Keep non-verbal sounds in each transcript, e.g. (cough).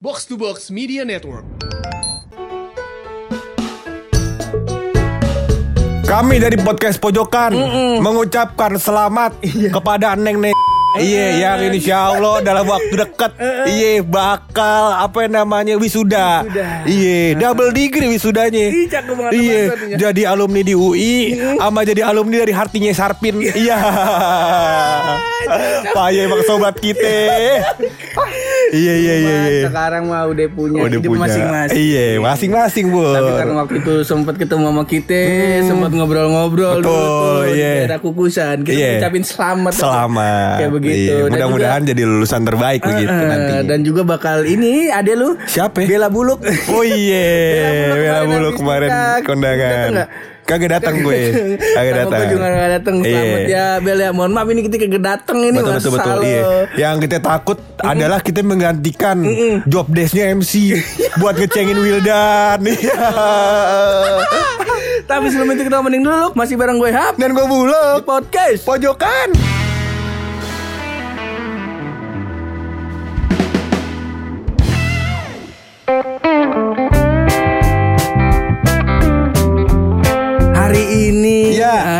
Box to Box Media Network. Kami dari podcast Pojokan mengucapkan selamat kepada Neng Neng. Iya, yang insya Allah dalam waktu dekat, iya bakal apa yang namanya wisuda. Iya, double degree wisudanya. Iya, teman-temannya. jadi alumni di UI, sama jadi alumni dari Hartinya Sarpin. Iya. Payah emang sobat kita. Iya, iya, iya, iya. Sekarang mah udah punya Udah hidup punya. masing-masing. Iya, masing-masing, Bu. Tapi kan waktu itu sempat ketemu sama kita, sempat ngobrol-ngobrol Hmm. Dulu tuh di iya. daerah kukusan. Kita Iya. ucapin selamat. Selamat. Kayak begitu. Iya, mudah-mudahan jadi lulusan terbaik begitu eh, nanti. Dan juga bakal ini ada lu Siapa? Bella Buluk. (laughs) Oh iya, Bella Bella Buluk kemarin kemarin kondangan. Kagak datang gue, (laughs) kagak datang. gue juga gak datang. Selamat Iya. ya Bella. Mohon maaf ini kita kagak datang ini Betul betul betul. Iya. Yang kita takut adalah kita menggantikan job desknya MC (laughs) buat ngecengin Wildan. Iya. Tapi sebelum itu kita mending dulu masih bareng gue Hap Dan gue buluk. podcast. Pojokan.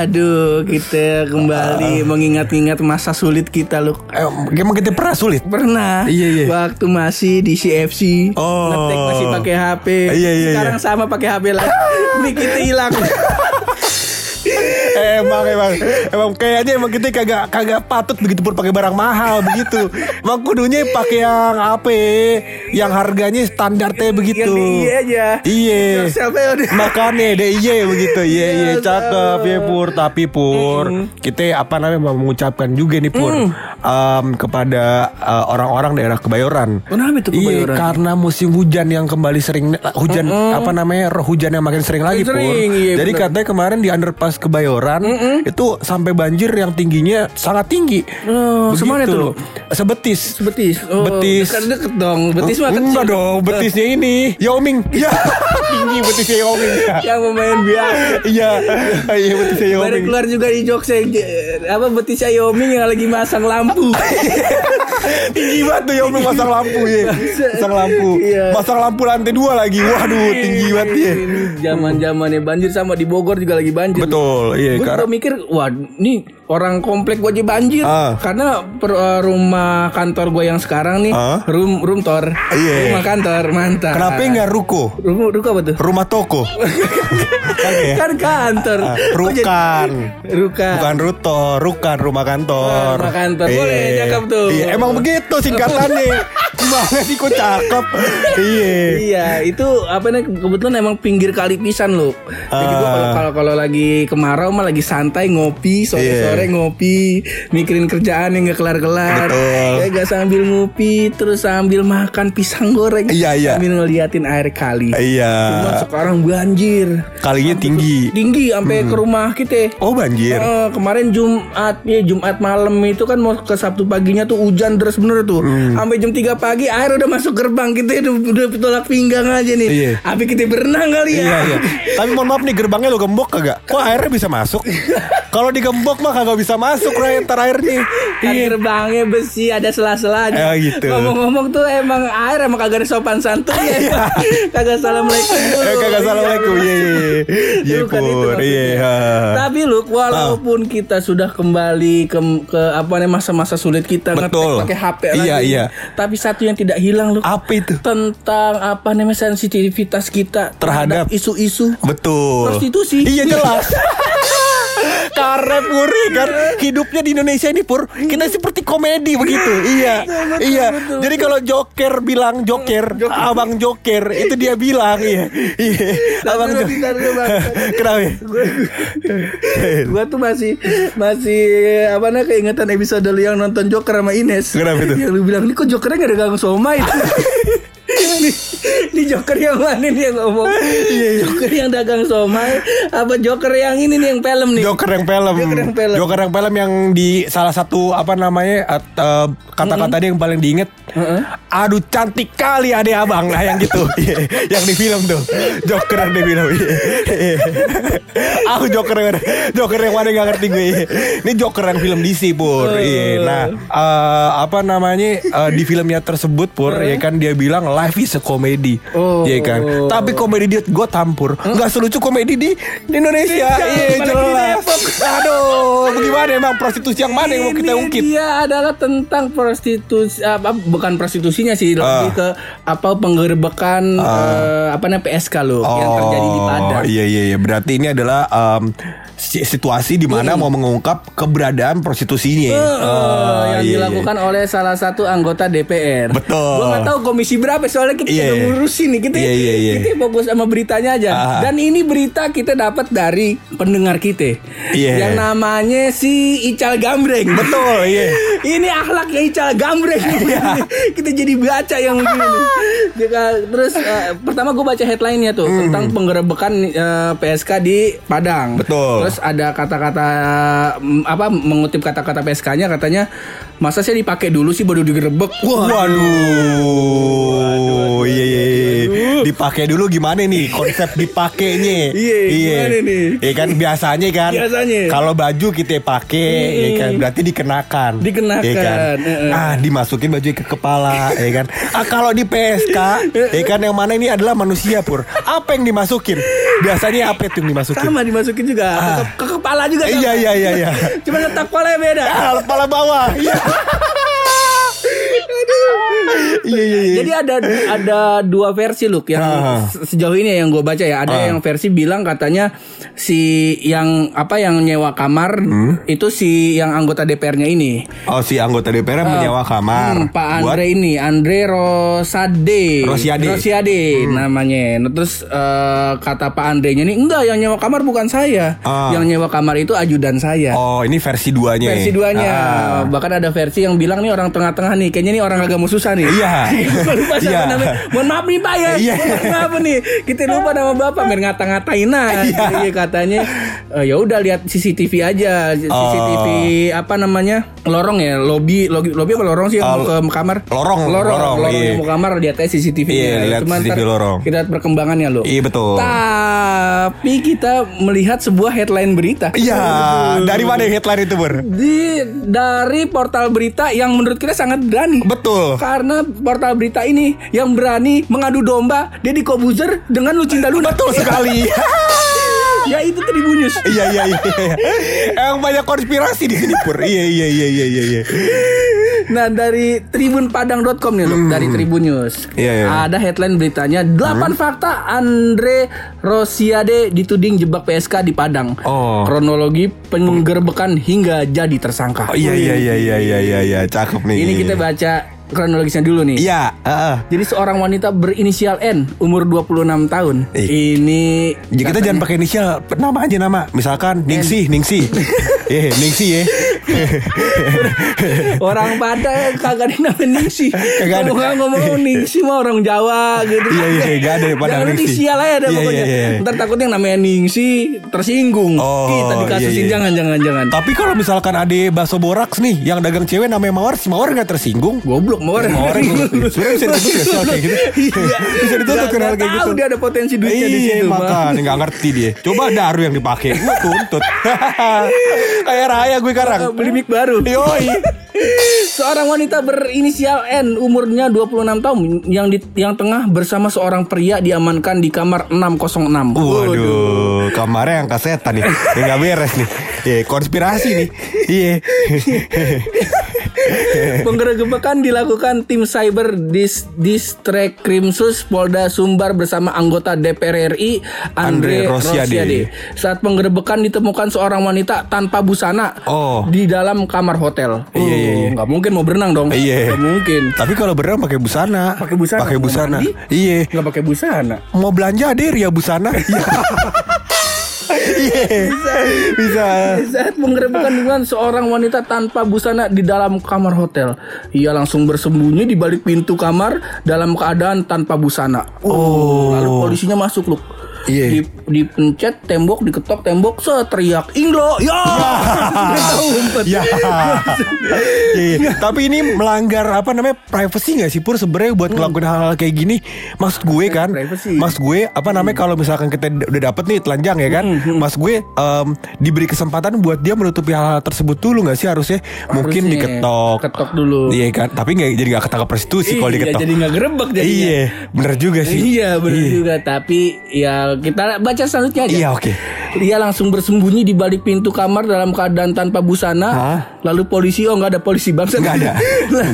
Aduh, kita kembali mengingat-ingat masa sulit kita loh. Eh, emang kita pernah sulit. Pernah, Iya, iya. waktu masih di CFC, Oh. ngetek masih pakai HP. Iya, iya, Sekarang iya. sama pakai HP lagi. Ini kita hilang. (laughs) emang emang emang kayaknya emang kita kagak kagak patut begitu pun pakai barang mahal begitu. Emang kudunya pakai yang apa? Yang harganya standarnya begitu. Yang di iya aja. Iya. Ya udah. Makanya deh iya begitu Iya iya Ya, cakep ya Pur Tapi Pur Kita apa namanya mau mengucapkan juga nih Pur em, Kepada eh, orang-orang daerah Kebayoran Kenapa itu Kebayoran? Iya karena musim hujan yang kembali sering Hujan apa namanya Hujan yang makin sering lagi Pur Sering, iya, Jadi bener. katanya kemarin di underpass Kebayoran Itu sampai banjir yang tingginya sangat tinggi Oh, semana lu? Sebetis Betis. Oh, Betis. Dekat deket dong. Betis mah kecil. Enggak dong, betisnya ini Yao Ming. Iya, (laughs) tinggi betisnya Yao Ming. Yang pemain biasa. Iya, iya betisnya Yao Baru keluar juga di jokes apa betis Xiaomi yang lagi masang lampu. (laughs) tinggi banget tuh Yao Ming masang lampu ya. Masang lampu. Iya. Masang lampu lantai dua lagi. Waduh, tinggi banget ya. Zaman-zamannya banjir sama di Bogor juga lagi banjir. Betul, iya Gue karena mikir, wah ini orang komplek gue aja banjir. Ah. Karena per- uh, rumah kantor gue yang sekarang nih, Ah. room room tor, Iya. rumah kantor mantap. kenapa enggak ruko? Rumah ruko apa tuh? Rumah toko. (laughs) Kagak ya? Kan kantor. Ah, Kok jadi- Rukan. Rukan. Bukan ruto, rukan rumah kantor. Ah, rumah kantor. Boleh, cakep tuh. Iya, emang begitu singkatannya. (laughs) Gimana sih kok cakep? Iya. Iya, itu apa nih kebetulan emang pinggir kali pisan loh. Jadi kalau Ah. kalau kalau lagi kemarau mah lagi santai ngopi, sore-sore Iya. ngopi, mikirin kerjaan yang gak kelar-kelar. Kayak gak sambil ngopi, terus sambil makan pisang goreng. Iya, iya. Sambil ngeliatin air kali. Cuma Iya. sekarang banjir. Kalinya tinggi. Tinggi sampai ke rumah kita. Oh banjir. Eh, kemarin Jumat ya Jumat malam itu kan mau ke Sabtu paginya tuh hujan deras bener tuh. Hmm. Sampai jam 3 pagi air udah masuk gerbang kita udah, udah tolak pinggang aja nih. Iya. Tapi kita berenang kali ya. Iya iya. Tapi mohon maaf nih gerbangnya lo gembok kagak? Kok airnya bisa masuk? Kalau digembok mah kagak bisa masuk Ray, ntar airnya. Kan gerbangnya besi ada sela-selanya. Eh, gitu. Ngomong-ngomong tuh emang air emang kagak ada sopan santun ya. kagak assalamualaikum dulu. Eh kagak assalamualaikum. Iya iya. iya. Iya. Iya. Tapi Luk, walaupun kita sudah kembali ke ke apa namanya masa-masa sulit kita Betul. pakai HP Iya, lagi. iya. Tapi satu yang tidak hilang Luk. Apa itu? Tentang apa namanya sensitivitas kita Terhadap- isu-isu Betul. prostitusi. Iya jelas. (laughs) Karena Puri kan hidupnya di Indonesia ini Pur kita seperti komedi begitu. Iya. iya. Jadi kalau Joker bilang Joker, Abang Joker itu dia bilang iya. Iya. Abang Joker. (laughs) Kenapa? Gua tuh masih masih apa namanya keingetan episode lu yang nonton Joker sama Ines. Kenapa itu? Yang lu bilang ini kok Jokernya gak ada gang somai. (laughs) ini Joker yang mana nih yang ngomong? Joker yang dagang somai apa Joker yang ini nih yang film nih? Joker yang film. Joker yang film. Joker yang film yang di salah satu apa namanya at- eh, kata-kata dia yang paling diinget. Aduh cantik kali adek abang nah yang gitu (laughs) Iya, yang di film tuh Joker yang di film iya. Iya. Aku Joker yang Joker yang mana gak ngerti gue iya. Ini Joker yang film DC pur Iya. Nah eh, apa namanya eh, di filmnya tersebut pur ya kan dia bilang life is a comedy Oh. Iya kan Tapi komedi di Gotham pur nggak selucu komedi di, di Indonesia Iya di jelas. Aduh bagaimana emang prostitusi yang mana yang mau kita ungkit Dia adalah tentang prostitusi apa bukan prostitusinya sih lebih Ah. ke apa penggerbekan eh, apa namanya PSK loh yang terjadi di Padang. Iya iya iya. Berarti ini adalah si- situasi di mana mau mengungkap keberadaan prostitusinya. Eh, Oh, yang iya, iya. dilakukan oleh salah satu anggota DPR. Betul. Gua nggak tahu komisi berapa soalnya kita Iya. Udah ngurusin nih. Kita Iya, iya, iya. kita fokus sama beritanya aja. Ah. Dan ini berita kita dapat dari pendengar kita. Iya. Yang namanya si Ical Gambreng. Betul, iya. (laughs) ini akhlaknya Ical Gambreng. (laughs) (laughs) kita jadi baca yang begini. Terus eh, pertama gue baca headline-nya tuh tentang penggerebekan eh, PSK di Padang. Betul. Terus ada kata-kata mm, apa mengutip kata-kata PSK-nya katanya masa saya dipakai dulu sih baru digerebek. Wah. Waduh. Iya iya. Iya. Dipakai dulu gimana nih konsep dipakainya? Iya, gimana nih? Iya kan biasanya kan. Biasanya. Kalau baju kita pakai, ya kan berarti dikenakan. Dikenakan, Iya kan? Ah, dimasukin baju ke kepala, ya kan. Ah, kalau di PSK, ya kan yang mana ini adalah manusia pur. Apa yang dimasukin? Biasanya apa itu yang dimasukin? Sama dimasukin juga ke, ke kepala juga. Iya iya iya iya. (laughs) Cuma letak kepalanya beda. Ah, kepala bawah. Iya. (laughs) Iya iya iya. Jadi ada ada dua versi loh yang Ah. se- sejauh ini yang gue baca ya. Ada Ah. yang versi bilang katanya si yang apa yang nyewa kamar Hmm? itu si yang anggota DPR-nya ini. Oh si anggota DPR menyewa kamar Hmm, Pak buat Andre ini, Andre Rosade. Rosiade. Hmm. Rosiade namanya. Nah, terus eh, kata Pak Andre-nya ini enggak yang nyewa kamar bukan saya. Ah. Yang nyewa kamar itu ajudan saya. Oh ini versi duanya. Versi duanya. Ah. Bahkan ada versi yang bilang nih orang tengah-tengah nih, kayaknya nih orang agak mau susah nih. (laughs) Iya. Gua lupa siapa Iya. namanya. Mohon maaf nih Pak ya. Iya. Maaf nih. Kita lupa (laughs) nama Bapak biar ngata-ngatain nah. Iya katanya eh, ya udah lihat CCTV aja. CCTV apa namanya? Lorong ya, lobby lobby, lobby apa lorong sih yang Oh, ke kamar? lorong, lorong, lorong, lorong iya. yang mau kamar lihat aja CCTV-nya. Iya, lihat CCTV lorong. Kita lihat perkembangannya loh. Iya betul. Tapi kita melihat sebuah headline berita. Iya. Dari mana headline itu ber? di dari portal berita yang menurut kita sangat berani. Betul. Karena portal berita ini yang berani mengadu domba Deddy Kobuzer dengan Lucinta Luna. Betul sekali. (laughs) ya itu Tribunnews. iya iya iya. iya. Emang banyak konspirasi di sini pur. Iya iya iya iya iya. Nah dari tribunpadang.com nih loh, dari Tribun News. Hmm. Iya, iya. Ada headline beritanya 8 fakta Andre Rosiade dituding jebak PSK di Padang. Oh. Kronologi penggerbekan hingga jadi tersangka. Oh, iya iya iya iya iya iya iya. Cakep nih. Ini kita baca kronologisnya dulu nih. Iya. heeh. Jadi seorang wanita berinisial N umur 26 tahun. Ih. Ini Jadi kita jangan pakai inisial, nama aja nama. Misalkan Ningsi, Ningsi. (laughs) Eh, Ningsi (laughs) ya. orang pada kagak dinamain Ningsi. Kagak ada. Ngomong ngomong (laughs) Ningsi mah orang Jawa gitu. Iya, iya, gak ada pada Jangan Ningsi. inisial aja dah Iya, pokoknya. iya, iya. Ntar takutnya yang namanya Ningsi tersinggung. Oh, Kita dikasusin iya, iya. jangan jangan jangan. Tapi kalau misalkan ada bakso boraks nih yang dagang cewek namanya Mawar, si Mawar nggak tersinggung. Goblok mau orang. Mawar sebenarnya bisa ditutup ya soal kayak gitu. Iya. Bisa ditutup kan hal kayak gitu. Dia ada potensi duitnya di Iya situ. Makan nggak ngerti dia. Coba daru yang dipakai, gue tuntut. (laughs) Kayak raya gue sekarang. Beli mic baru. Yoi. Seorang wanita berinisial N umurnya 26 tahun yang di, yang tengah bersama seorang pria diamankan di kamar 606. Waduh, kamarnya yang kasetan nih. Nggak beres nih. Iya, konspirasi nih. Iya. (laughs) Penggerebekan dilakukan tim cyber dis Distrek Krimsus Polda Sumbar bersama anggota DPR RI Andre, Andre Rosiade. Rosiade. Saat penggerebekan ditemukan seorang wanita tanpa busana Oh. di dalam kamar hotel. Iya, iya, iya. Nggak mungkin mau berenang dong. Iya. Mungkin. Tapi kalau berenang pakai busana. Pakai busana. Pakai busana. Iya. Nggak pakai busana. Mau belanja deh ya busana. (laughs) Iya. Bisa. Saat penggerebekan dengan seorang wanita tanpa busana di dalam kamar hotel. Ia langsung bersembunyi di balik pintu kamar dalam keadaan tanpa busana. Oh. Lalu polisinya masuk loh. Iya. Di, dipencet tembok, diketok tembok, seteriak Inglo, ya. (laughs) Ya. Iya, Tapi ini melanggar apa namanya privacy nggak sih Pur sebenarnya buat ngelakuin hal-hal kayak gini. Maksud gue kan, privacy. maksud gue apa namanya kalau misalkan kita udah dapet nih telanjang ya kan, maksud gue em, diberi kesempatan buat dia menutupi hal-hal tersebut dulu nggak sih harusnya? Mungkin Harusnya. diketok. Ketok dulu. Iya kan, tapi nggak jadi nggak ketangkap prostitusi kalau Iya, diketok. jadi nggak gerebek jadinya. Iya, bener juga sih. Iya benar juga tapi ya kita baca selanjutnya aja. Iya, oke. Dia langsung bersembunyi di balik pintu kamar dalam keadaan tanpa busana. Hah? Lalu polisi oh nggak ada polisi bangsa. Nggak ada. (laughs) lah,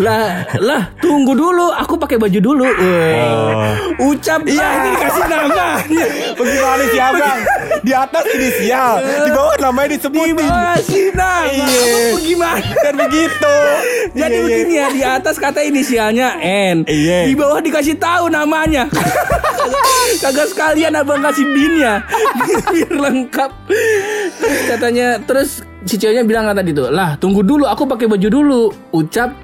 lah, lah, tunggu dulu. Aku pakai baju dulu. Weh. Ucap Iya. ini dikasih nama. (laughs) Bagaimana sih abang? Di atas inisial, di bawah namanya disebutin. Dikasih nama. Iya. Gimana? Kan begitu. Jadi Iya, iya. begini ya di atas kata inisialnya N, Iya. di bawah dikasih tahu namanya. (laughs) Kagak sekalian abang kasih binnya (laughs) biar lengkap. Terus katanya terus si ceweknya bilang kan tadi tuh, lah tunggu dulu aku pakai baju dulu. Ucap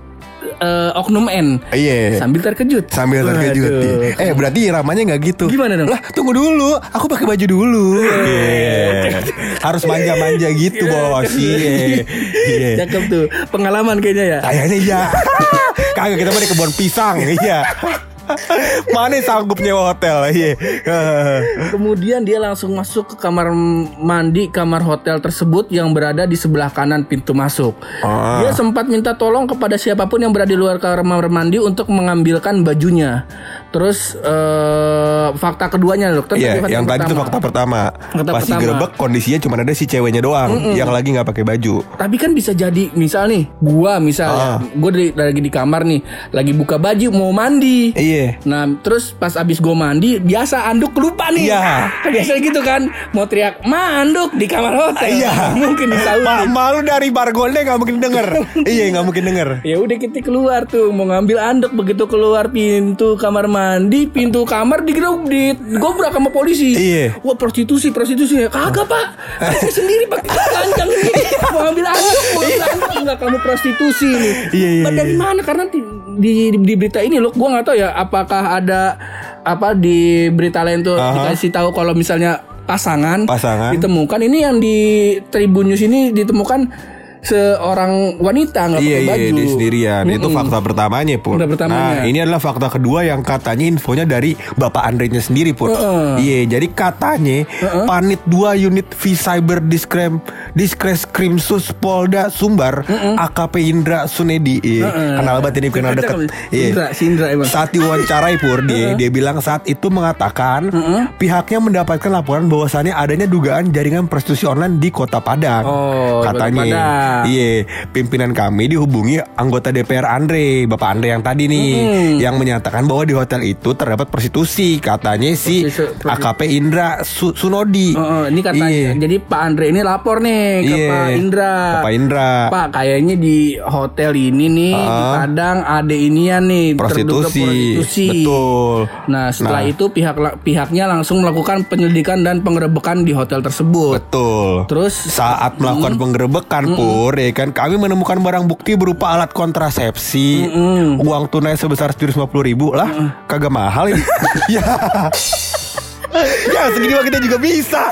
eh, oknum N Iya. sambil terkejut. Sambil terkejut. Waduh. Eh berarti iramanya nggak gitu. Gimana dong? Lah tunggu dulu, aku pakai baju dulu. Iya. (laughs) Harus manja-manja gitu bos. Iya. Iya. Cakep tuh pengalaman kayaknya ya. Kayaknya iya. (laughs) Kagak kita mau di kebun pisang. Iya. Mana sanggup nyewa hotel? Iya. Kemudian dia langsung masuk ke kamar mandi kamar hotel tersebut yang berada di sebelah kanan pintu masuk. Ah. Dia sempat minta tolong kepada siapa pun yang berada di luar kamar mandi untuk mengambilkan bajunya. Terus eh, fakta keduanya. Kan Iya, fakta yang tadi itu fakta pertama. Fakta Pas pertama. digerebek kondisinya cuma ada si ceweknya doang yang lagi nggak pakai baju. Tapi kan bisa jadi misal nih, gua misal Ah. gua lagi di kamar nih, lagi buka baju mau mandi. Iya. Nah terus pas abis gue mandi Biasa anduk lupa nih. Iya. (laughs) Kan Biasa gitu kan. Mau teriak Manduk di kamar hotel. Iya. (laughs) Mungkin Ma disautin malu dari bargolnya nggak mungkin denger. (laughs) iya nggak mungkin denger. Ya udah kita keluar tuh Mau ngambil anduk Begitu keluar pintu kamar mandi Pintu kamar digeruk di Gobrak sama polisi. Iya. Wah prostitusi prostitusi. Ya Kagak pak. Saya sendiri pakai telanjang ini. Mau ngambil anduk Mau ngambil anduk. Enggak kamu prostitusi nih. Iya, iya, Bah, Dari iya. mana? Karena di, di, di berita ini loh Gue nggak tahu ya Apakah ada Apa di berita lain tuh Aha. Dikasih tahu kalau misalnya pasangan Pasangan. ditemukan ini yang di Tribun News ini ditemukan seorang wanita nggak Iya pakai iya baju dia sendirian Itu Mm-mm. fakta pertamanya pun Fakta Nah pertamanya. ini adalah fakta kedua yang katanya infonya dari Bapak Andre-nya sendiri pun Heeh. Iya jadi katanya Panit 2 unit V Cyber Diskrem Diskreskrim Sus Polda Sumbar AKP Indra Sunedi Iya Kenal banget ini kenal deket Iya Sindra, Sindra emang. saat diwawancarai Pur dia, dia bilang saat itu mengatakan pihaknya mendapatkan laporan bahwasannya adanya dugaan jaringan prostitusi online di Kota Padang. Oh, Kota katanya. Padang. Iya, pimpinan kami dihubungi anggota DPR Andre, Bapak Andre yang tadi nih, yang menyatakan bahwa di hotel itu terdapat prostitusi, katanya si AKP Indra Su- Sunodi. Oh, oh, ini katanya. Iya. Jadi Pak Andre ini lapor nih ke Iya. Pak Indra. Ke Pak Indra. Pak kayaknya di hotel ini nih di Ah. Padang ada inian nih Prostitusi. prostitusi. Betul. Nah setelah Nah. itu pihak pihaknya langsung melakukan penyelidikan dan penggerebekan di hotel tersebut. Betul. Terus saat melakukan penggerebekan pur ya kan? Kami menemukan barang bukti berupa alat kontrasepsi. Uang tunai sebesar 750 ribu lah. Kagak mahal ini. (laughs) Ya (laughs) ya segini mah kita juga bisa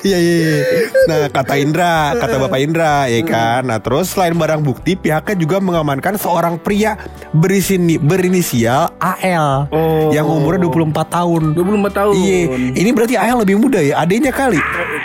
Iya iya iya. Nah kata Indra Kata Bapak Indra ya kan Nah terus selain barang bukti Pihaknya juga mengamankan seorang pria berisini, Berinisial AL Oh. Yang umurnya 24 tahun 24 tahun. Iya Ini berarti AL lebih muda ya Adanya kali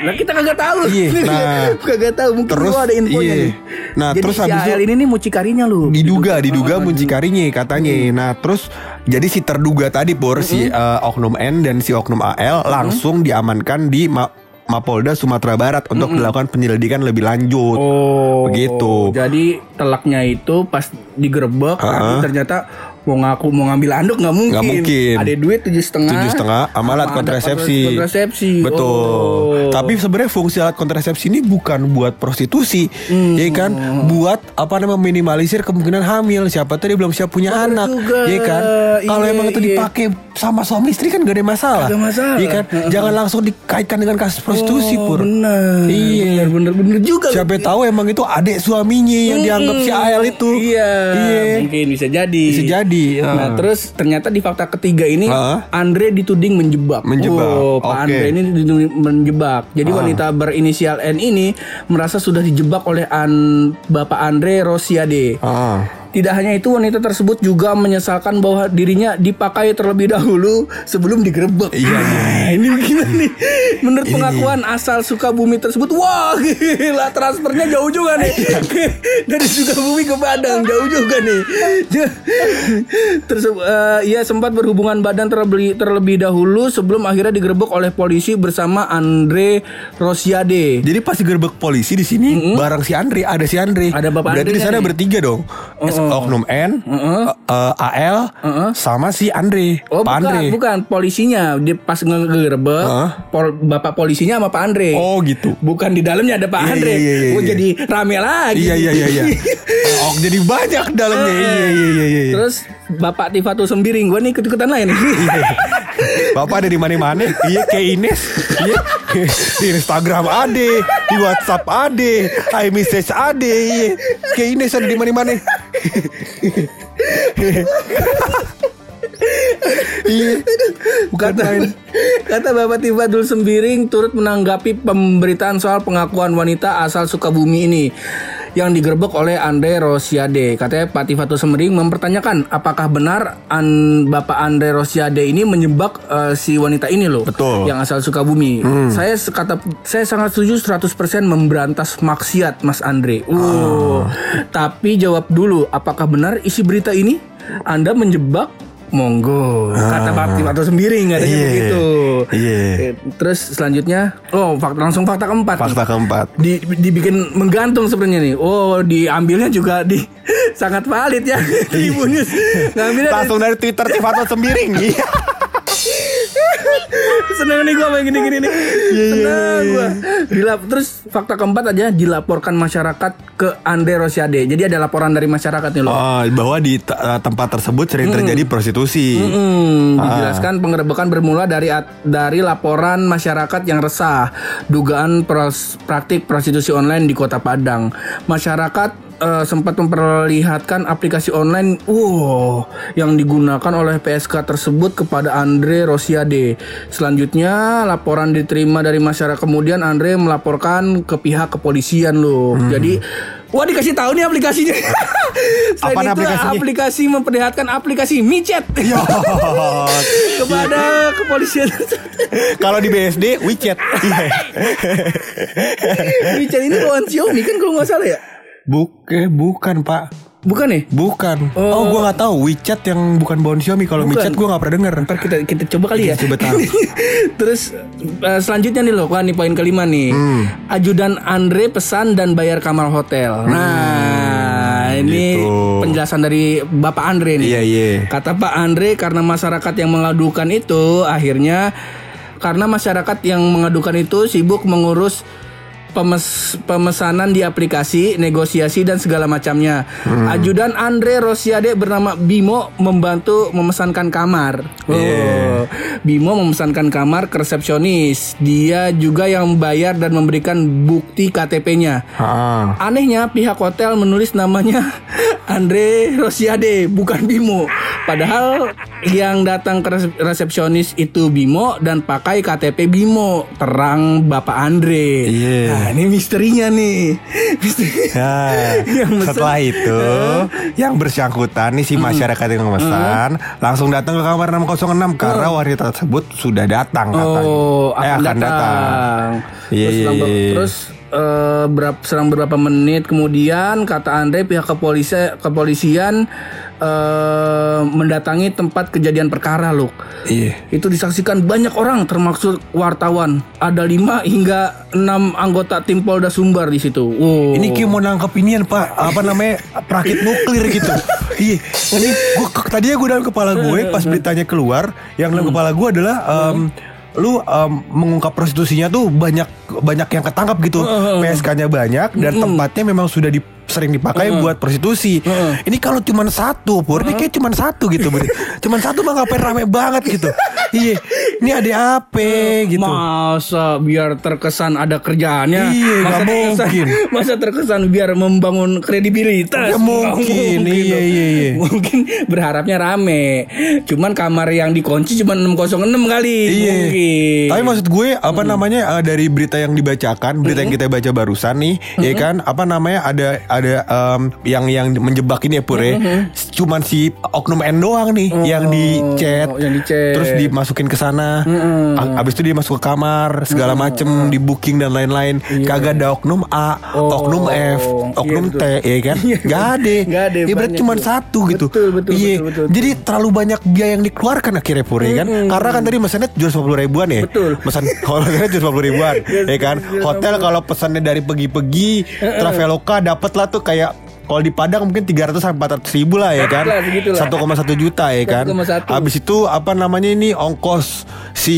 Nah kita kagak tahu. Iya, (laughs) nah. kagak tahu mungkin Terus, ada infonya iya. nih. Nah, Jadi terus si habis AL ini nih mucikarinya lu. diduga diduga Oh, muncikarinya katanya nah terus jadi si terduga tadi pur si eh, oknum N dan si oknum AL langsung diamankan di Ma- Mapolda Sumatera Barat untuk dilakukan penyelidikan lebih lanjut Oh, Begitu. Jadi telaknya itu pas digerebek, Heeh. tapi ternyata mau ngaku mau ngambil anduk nggak mungkin. Nggak mungkin. Ada duit tujuh setengah. tujuh setengah sama alat ada kontrasepsi. Kontrasepsi. Betul. Oh. Tapi sebenarnya fungsi alat kontrasepsi ini bukan buat prostitusi, ya kan? Buat apa namanya minimalisir kemungkinan hamil. Siapa tadi belum siap punya anak, juga. ya kan? Kalau Iya, emang itu iya. dipakai sama suami istri kan gak ada masalah, Gak masalah. ya kan? Jangan langsung dikaitkan dengan kasus prostitusi, Oh, pur. benar. Iya. Bener bener bener juga. Siapa tahu emang itu adik suaminya yang dianggap si AL itu. Iya. Iya. Mungkin bisa jadi. Bisa jadi. Nah, Ah. terus ternyata di fakta ketiga ini Ah. Andre dituding menjebak. Menjebak. Oh, Pak. Andre ini dituding menjebak. Jadi Ah. wanita berinisial N ini merasa sudah dijebak oleh An Bapak Andre Rosiade. Ah. Tidak hanya itu, wanita tersebut juga menyesalkan bahwa dirinya dipakai terlebih dahulu sebelum digerebek. Iya, Ah, ini gimana nih? Menurut pengakuan asal Sukabumi tersebut, wah gila transfernya jauh juga nih. (laughs) Dari Sukabumi ke Padang jauh juga nih. Terus eh, ia sempat berhubungan badan terlebih terlebih dahulu sebelum akhirnya digerebek oleh polisi bersama Andre Rosiade. Jadi pas digerebek polisi di sini barang si Andre ada si Andre. Ada Bapak Berarti di Andre-nya sana nih. bertiga dong. S- Oknum N, eh, eh, AL, sama si Andre. Oh Pak bukan, Andre. bukan polisinya dia pas ngegerebek Heeh. pol- bapak polisinya sama Pak Andre. Oh gitu. Bukan di dalamnya ada Pak Iya, Andre. iya, iya, oh iya. jadi rame lagi. Iya iya iya iya. (laughs) oh jadi banyak dalamnya. Iya iya iya iya. iya. Terus Bapak Tifatul Sembiring gue nih ikut-ikutan lain nih. Bapak ada di mana-mana. Iya kayak Ines. Iya. Di Instagram ada, di WhatsApp ada, iMessage ada. Iya. Kayak Ines ada di mana-mana. Iya. Bukan kata, kata Bapak Tifatul Sembiring turut menanggapi pemberitaan soal pengakuan wanita asal Sukabumi ini yang digerebek oleh Andre Rosiade. Katanya Pak Tifatul Sembiring mempertanyakan apakah benar an, Bapak Andre Rosiade ini menyebak eh, si wanita ini loh. Betul. Yang asal Sukabumi. Saya kata saya sangat setuju 100% memberantas maksiat Mas Andre. Uh. Tapi jawab dulu apakah benar isi berita ini Anda menjebak Monggo, kata Pak Tifatul Sembiring katanya Iya. begitu. Iya. Eh, Terus selanjutnya, oh fakta langsung fakta keempat. nih. Fakta keempat. Di, dibikin menggantung sebenarnya nih. Oh, diambilnya juga di (laughs) sangat valid ya. Ibunya ngambilnya Langsung dari Twitter Tifatul Sembiring. (laughs) Iya. Seneng nih gue main gini-gini nih. Iya, Seneng gue. Dilap terus fakta keempat aja dilaporkan masyarakat ke Andre Rosiade. Jadi ada laporan dari masyarakat nih loh. Oh, bahwa di eh, tempat tersebut sering terjadi prostitusi. Hmm, Ah. dijelaskan penggerebekan bermula dari dari laporan masyarakat yang resah dugaan pros- praktik prostitusi online di Kota Padang. Masyarakat eh, sempat memperlihatkan aplikasi online wow yang digunakan oleh PSK tersebut kepada Andre Rosiade. Selanjutnya laporan diterima dari masyarakat kemudian Andre melaporkan ke pihak kepolisian loh. Hmm. Jadi Wah dikasih tahu nih aplikasinya. (laughs) (laughs) Selain Apaan itu aplikasinya? aplikasi memperlihatkan aplikasi micet (laughs) kepada kepolisian. Kalau di BSD WeChat. Micet ini bawaan Xiaomi kan kalau nggak salah ya? Bukan, bukan Pak. Bukan nih. Bukan. Oh, gua nggak tahu WeChat yang bukan bawaan Xiaomi. Kalau. WeChat gua nggak pernah denger. Ntar kita kita coba kali ya. Coba tahu. (laughs) Terus eh, selanjutnya nih loh, kan nih poin kelima nih. Hmm. Ajudan Andre pesan dan bayar kamar hotel. Nah, ini gitu. penjelasan dari Bapak Andre nih. Iya iya. Kata Pak Andre karena masyarakat yang mengadukan itu akhirnya karena masyarakat yang mengadukan itu sibuk mengurus pemes- pemesanan di aplikasi, negosiasi dan segala macamnya. Ajudan Andre Rosiade bernama Bimo membantu memesankan kamar. Oh, Bimo memesankan kamar ke resepsionis. Dia juga yang bayar dan memberikan bukti KTP-nya. Ah. Anehnya pihak hotel menulis namanya Andre Rosiade bukan Bimo. Padahal yang datang ke resep- resepsionis itu Bimo dan pakai KTP Bimo. Terang Bapak Andre. Iya. Nah, ini misterinya nih. Misteri. Nah, (laughs) Yang mesen. setelah itu yang bersangkutan nih si masyarakat yang memesan langsung datang ke kamar 606 karena wanita tersebut sudah datang katanya. Oh, eh, akan, datang. Iya, terus, lambang- iya. terus eh, berap, selang beberapa menit kemudian kata Andre pihak kepolisian kepolisian eh, mendatangi tempat kejadian perkara loh. Iya. Itu disaksikan banyak orang termasuk wartawan. Ada 5 hingga 6 anggota tim Polda Sumbar di situ. Wow. Ini kayak mau nangkep inian pak Apa namanya Perakit nuklir gitu (laughs) Iya Ini gua, Tadinya gue dalam kepala gue Pas beritanya keluar Yang dalam kepala gue adalah em, Lu em, mengungkap prostitusinya tuh Banyak banyak yang ketangkap gitu. PSK-nya banyak Dan tempatnya memang sudah di, sering dipakai buat prostitusi. Ini kalau cuman satu Pur Ini kayak cuman satu gitu Bur. Cuman satu mah ngapain rame banget gitu. Iya Ini ada apa gitu? Masa biar terkesan ada kerjaannya? Iya, masa terkesan, mungkin. Masa terkesan biar membangun kredibilitas? Nggak mungkin, iya, iya, iya. Mungkin berharapnya rame. Cuman kamar yang dikunci cuma 606 kali. Iya. Mungkin. Tapi maksud gue apa namanya eh, dari berita yang dibacakan, berita yang kita baca barusan nih, ya kan? Apa namanya ada ada em, yang yang menjebak ini ya Pur ya. Cuman si oknum N doang nih yang di chat. Oh, yang di-chat. Terus dimasukin ke sana. A- Abis itu dia masuk ke kamar, segala macem di booking dan lain-lain. Kagak ada oknum A, Iya. Oh, oknum F, iya, oknum betul. T, ya kan? (laughs) Gak ada. Nggak ada, Ya berarti cuma satu gitu. Betul, betul, Iya. betul, betul, Jadi terlalu banyak biaya yang dikeluarkan akhirnya Pur ya kan? Karena kan tadi mesennya 750 ribuan ya. Betul. Pesan kalau mesennya 750 ribuan, ya kan? Hotel kalau pesannya dari pagi-pagi, Traveloka dapat lah tuh kayak kalau di Padang mungkin 300 sampai 400 ribu lah ya kan? lah, segitulah. 1,1 juta ya kan? 1,1. Habis itu apa namanya ini ongkos si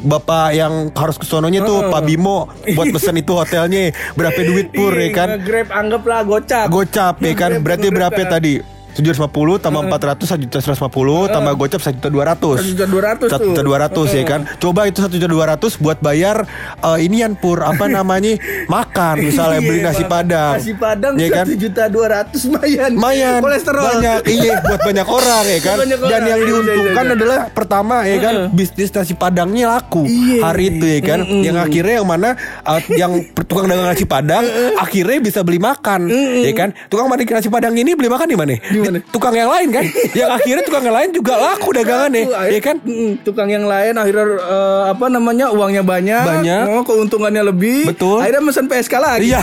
bapak yang harus ke sononya tuh Pak Bimo buat pesen itu hotelnya berapa duit pur (laughs) ya kan? Grab anggaplah gocap. Gocap ya kan? Berarti berapa tadi 750 tambah 400 1 juta 150 tambah gocap 1 juta 200 1 juta 200 1 juta 200 ya kan? Coba itu 1 juta 200 buat bayar eh, inian pur apa (laughs) namanya makan misalnya beli nasi Iya, padang. Nasi padang ya kan? 1 juta 200 mayan. Mayan. Kolesterol. Banyak. Iya buat banyak orang ya kan? Banyak dan orang, yang iya, diuntungkan iya, iya. adalah pertama ya kan bisnis nasi padangnya laku Iya. hari itu ya kan? Yang akhirnya yang mana uh, yang tukang dagang nasi padang akhirnya bisa beli makan ya kan? Tukang nasi padang ini beli makan di mana? Di mana? tukang yang lain kan (laughs) yang akhirnya tukang yang lain juga laku dagangannya Laku, akhir- ya kan Mm, tukang yang lain akhirnya eh, apa namanya uangnya banyak, Banyak. oh, keuntungannya lebih, Betul. akhirnya mesen PSK lagi. iya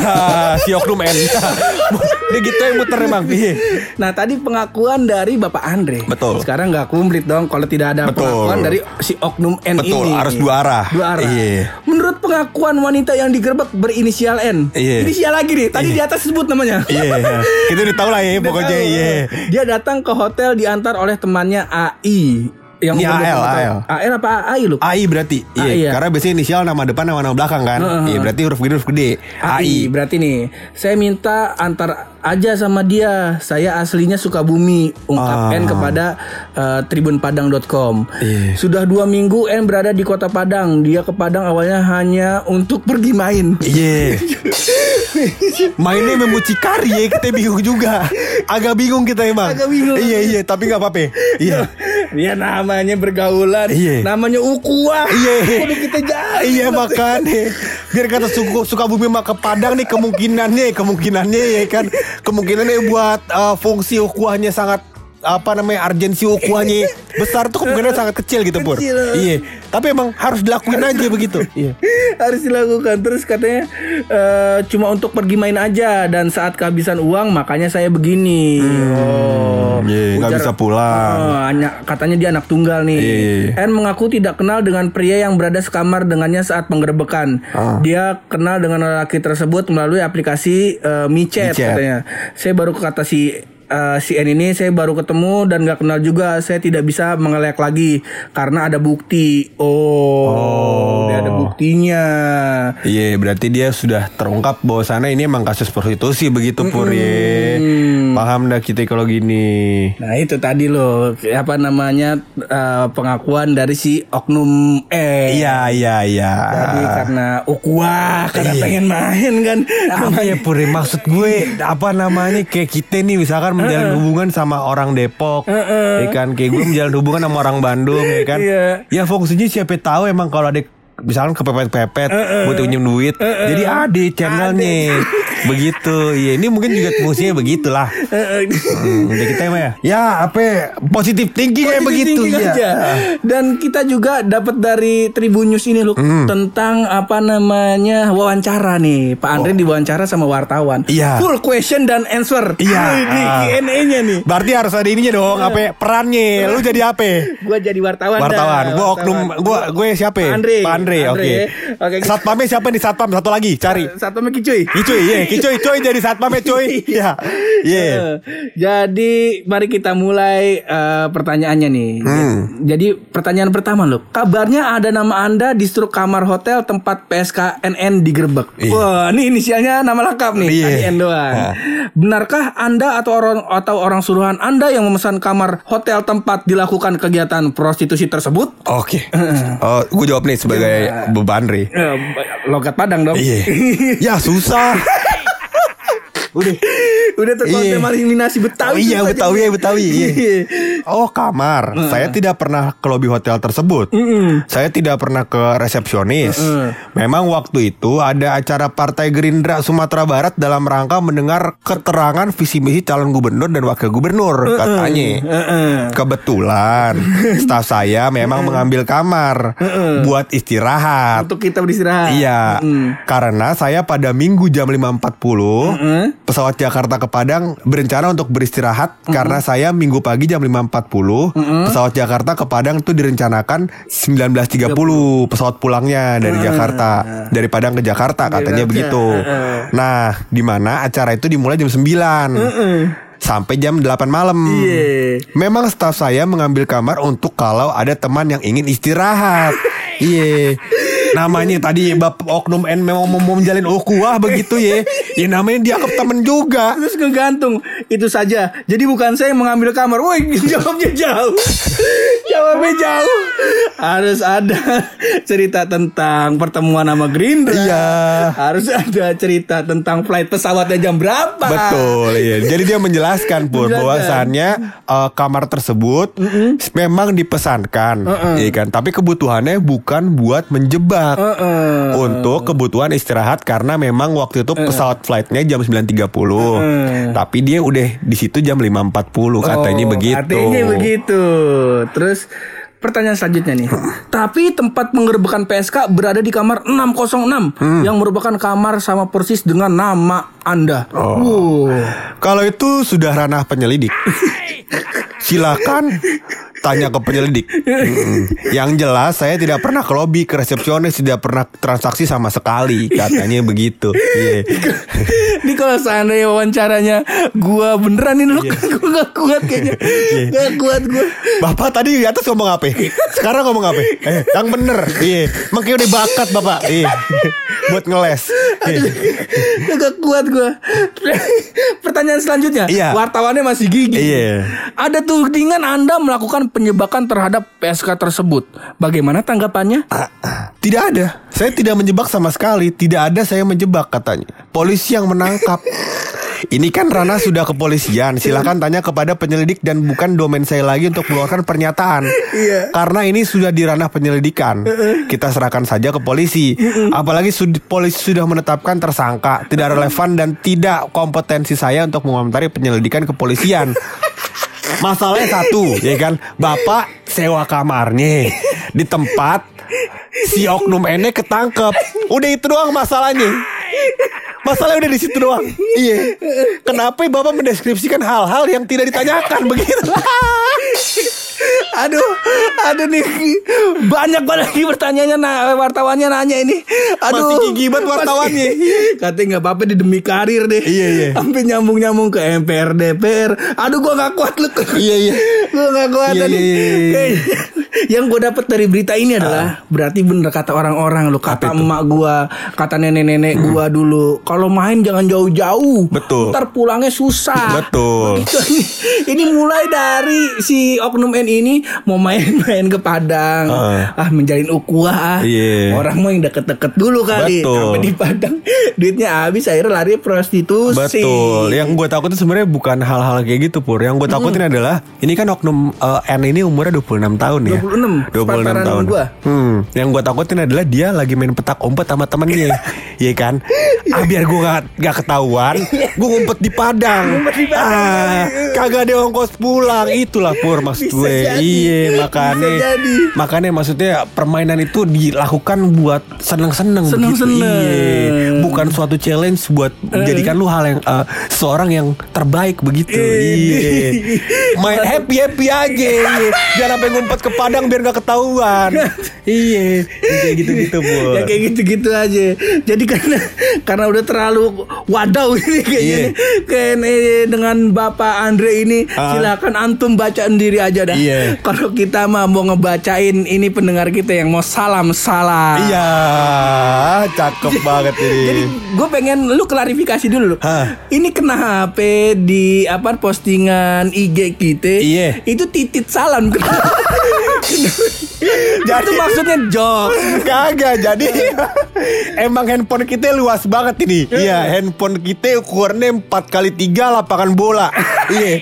si oknum N (laughs) dia gitu yang muter emang iya Nah tadi pengakuan dari Bapak Andre. Betul. Sekarang nggak komplit dong kalau tidak ada Betul. pengakuan dari si Oknum N Betul, ini. harus dua arah. Dua arah. Iya. Menurut pengakuan wanita yang digerebek berinisial N. Iya. Inisial lagi nih. Tadi di atas sebut namanya. iya (laughs) kita udah tahu lah ya pokoknya iya Dia datang ke hotel diantar oleh temannya AI. Yang Ini AL. AL. AL apa AI lu? AI berarti AI, Iya ya. Karena biasanya inisial nama depan nama nama belakang kan Iya berarti huruf gede huruf gede AI berarti nih saya minta antar aja sama dia. Saya aslinya Sukabumi ungkap Ah. N kepada eh, tribunpadang.com Iya. sudah dua minggu N berada di kota Padang. Dia ke Padang awalnya hanya untuk pergi main. Iya. (laughs) Mainnya memucikari ya Kita bingung juga. Agak bingung kita emang. Agak bingung. Iya iya Tapi gak apa-apa. Iya. (laughs) Ya namanya bergaulan. Iya. namanya ukuah Iya. Kudu kita jaga Iya makanya Biar kata suku Sukabumi mah ke Padang nih Kemungkinannya Kemungkinannya ya kan. Kemungkinannya buat uh, Fungsi ukuahnya sangat apa namanya urgensi ukuahnya (laughs) besar tuh kemungkinan sangat kecil gitu pur. Kecil. iya. Tapi emang harus dilakuin aja begitu. Iya. (laughs) Harus dilakukan. Terus katanya eh, cuma untuk pergi main aja. Dan saat kehabisan uang makanya saya begini. Oh. iya, nggak bisa pulang. Oh, hanya- katanya dia anak tunggal nih. Iya. N mengaku tidak kenal dengan pria yang berada sekamar dengannya saat penggerebekan Ah. dia kenal dengan lelaki tersebut melalui aplikasi MiChat MiChat. katanya. Saya baru kata si eh, si N ini saya baru ketemu dan nggak kenal juga saya tidak bisa mengelak lagi karena ada bukti oh, dia ada buktinya Iya, berarti dia sudah terungkap bahwa sana ini emang kasus prostitusi begitu pur ya. Paham dah kita kalau gini. Nah itu tadi loh apa namanya eh, pengakuan dari si oknum E. Iya, iya, iya. Jadi karena ukuah karena Iya. pengen main kan. apa ya pur ya? maksud gue (laughs) apa namanya kayak kita nih misalkan menjalin hubungan sama orang Depok ya kan? Kayak gue menjalin hubungan sama orang Bandung ya kan? Iya. ya fungsinya siapa tahu emang kalau ada misalkan kepepet-pepet butuh pinjam duit. Jadi ada channelnya. (laughs) Begitu. Iya, ini mungkin juga fungsinya begitulah. Hmm, udah kita ya. Ya, apa positif thinking kayak begitu Thinking ya. aja. Dan kita juga dapat dari Tribun News ini loh Hmm. tentang apa namanya wawancara nih. Pak Andre diwawancara sama wartawan. Oh. Iya. Full question dan answer. Iya. Ini Ah. Q&A-nya nih. Berarti harus ada ininya dong, apa perannya? Lu jadi apa? Gua jadi wartawan. Wartawan. Gua oknum gua gue siapa? Pak Andre. Pak Andre, Pak oke. Oke. Satpamnya siapa nih satpam? Satu lagi, cari. Satu sama Kicuy. Kicuy, iya, Kicuy, coy jadi satpamnya coy. (laughs) Iya. Iya. Eh, Jadi mari kita mulai eh, pertanyaannya nih. Hmm. Jadi pertanyaan pertama loh. Kabarnya ada nama Anda di struk kamar hotel tempat PSKNN digerebek. Wah, ini inisialnya nama lengkap nih. Tadi N doang. Nah. Benarkah Anda atau orang atau orang suruhan Anda yang memesan kamar hotel tempat dilakukan kegiatan prostitusi tersebut? Oke. (laughs) Oh, gue jawab nih sebagai beban Andre. Eh, logat Padang dong. Iya. (laughs) Ya susah. Udah. Udah Iya. terkontaminasi eliminasi Betawi. Oh iya Betawi ya. Betawi. Iya. Oh kamar. Saya tidak pernah ke lobi hotel tersebut. Saya tidak pernah ke resepsionis. Memang waktu itu ada acara Partai Gerindra Sumatera Barat dalam rangka mendengar keterangan visi misi calon gubernur dan wakil gubernur katanya. Heeh. Kebetulan (laughs) staf saya memang mengambil kamar buat istirahat. Untuk kita beristirahat. Iya, karena saya pada minggu jam 5.40 pesawat Jakarta ke Padang berencana untuk beristirahat karena saya minggu pagi jam 5.40 pesawat Jakarta ke Padang itu direncanakan 19.30 pesawat pulangnya dari Jakarta dari Padang ke Jakarta katanya Jakarta, begitu. heeh. Nah, di mana acara itu dimulai jam 9 sampai jam 8 malam. Iya. Memang staf saya mengambil kamar untuk kalau ada teman yang ingin istirahat. (laughs) Iya. Namanya tadi Bapak Oknum N memang mau menjalin ukhuwah begitu ya. Ya namanya dianggap temen juga. Terus ngegantung Itu saja Jadi bukan saya yang mengambil kamar Woi (laughs) jawabnya jauh Jawabnya jauh Harus ada cerita tentang pertemuan sama Gerindra Iya. Harus ada cerita tentang flight pesawatnya jam berapa Betul, iya. Jadi dia menjelaskan Menjelaskan. bahwasannya eh, kamar tersebut memang dipesankan, iya kan. Tapi kebutuhannya bukan buat menjebak. Heeh. Untuk kebutuhan istirahat karena memang waktu itu pesawat flightnya jam 9.30 Tapi dia udah di situ jam 5.40 katanya Oh, begitu Katanya begitu. Terus pertanyaan selanjutnya nih. Tapi tempat penggerbekan PSK berada di kamar 606 Hmm. yang merupakan kamar sama persis dengan nama Anda. Oh. Wow. Kalau itu sudah ranah penyelidik Silakan (laughs) tanya ke penyelidik Mm-mm. Yang jelas saya tidak pernah ke lobby Ke resepsionis Tidak pernah transaksi sama sekali Katanya begitu Iya Ini kalau seandainya wawancaranya gua beneran ini lu Iya. gua gak kuat kayaknya. Gak kuat gua. Bapak tadi di atas ngomong apa? Sekarang ngomong apa? Eh, yang bener. Iya. Makanya udah bakat bapak. Iya. Buat ngeles. Iya. Gak kuat gua. Pertanyaan selanjutnya. Iya. Wartawannya masih gigi. Iya. Ada tudingan Anda melakukan penyebakan terhadap PSK tersebut. Bagaimana tanggapannya? Ah, ah. Tidak ada. Saya tidak menjebak sama sekali. Tidak ada saya menjebak katanya. Polisi yang menangkap. (laughs) Ini kan ranah sudah kepolisian. Silahkan tanya kepada penyelidik dan bukan domain saya lagi untuk mengeluarkan pernyataan. Iya. Karena ini sudah di ranah penyelidikan. Kita serahkan saja ke polisi. Apalagi sud- polisi sudah menetapkan tersangka. Tidak relevan dan tidak kompetensi saya untuk mengomentari penyelidikan kepolisian. (laughs) Masalahnya satu, ya kan? Bapak sewa kamarnya di tempat si oknum ini ketangkep. Udah itu doang masalahnya. Masalahnya udah di situ doang. Iya. Kenapa Bapak mendeskripsikan hal-hal yang tidak ditanyakan begitu? (laughs) Aduh, aduh nih banyak banget lagi pertanyaannya nah, wartawannya nanya ini. Aduh, Masih gigi banget wartawannya. (laughs) Katanya nggak apa-apa di demi karir deh. Iya, iya. Sampai nyambung nyambung ke MPR DPR. Aduh, gua nggak kuat lu. Iya, iya. Gua nggak kuat Iya, tadi. iya, iya, iya. Kayaknya Yang gue dapat dari berita ini adalah berarti bener kata orang-orang lo kata emak gua, kata nenek-nenek gua dulu. Kalau main jangan jauh-jauh. Betul. Ntar pulangnya susah. Betul. (laughs) Begitu. ini, ini mulai dari si oknum N ini mau main-main ke Padang, Heeh. ah menjalin ukuah ah. Iya. Orang mau yang deket-deket dulu kali, Betul. sampai di Padang (laughs) duitnya habis akhirnya lari prostitusi. Betul. Yang gue takutin sebenarnya bukan hal-hal kayak gitu pur. Yang gue takutin adalah ini kan oknum eh, N ini umurnya 26 tahun ya. 26 26 Sepantaran tahun. gua. Hmm, yang gua takutin adalah dia lagi main petak umpet sama temennya. (laughs) Iya kan? Ah biar gua gak, gak ketahuan, gua ngumpet di Padang. ah, kagak ada ongkos pulang. Itulah pur maksud Bisa gue. Iya, makanya Bisa jadi. makanya maksudnya permainan itu dilakukan buat seneng-seneng. Seneng-seneng. Iya, bukan suatu challenge buat menjadikan lu hal yang eh, seorang yang terbaik begitu. Iya. Main happy-happy aja. Iya. Jangan sampai ngumpet ke Padang biar gak ketahuan. iya, kayak gitu-gitu, Bu. Ya kayak gitu-gitu aja. Jadi karena karena udah terlalu wadaw ini kayaknya Iya. Kayaknya dengan Bapak Andre ini Ah. silakan antum baca sendiri aja dah. Iya. Kalau kita mah mau ngebacain ini pendengar kita yang mau salam salah. Iya, cakep banget ini. Jadi gue pengen lu klarifikasi dulu. Hah. Ini kenapa di apa postingan IG kita? Iya. Itu titit salam. (laughs) Jadi itu maksudnya jokes. Kagak jadi (laughs) Emang handphone kita luas banget ini Iya handphone kita ukurannya 4 kali 3 lapangan bola Iya.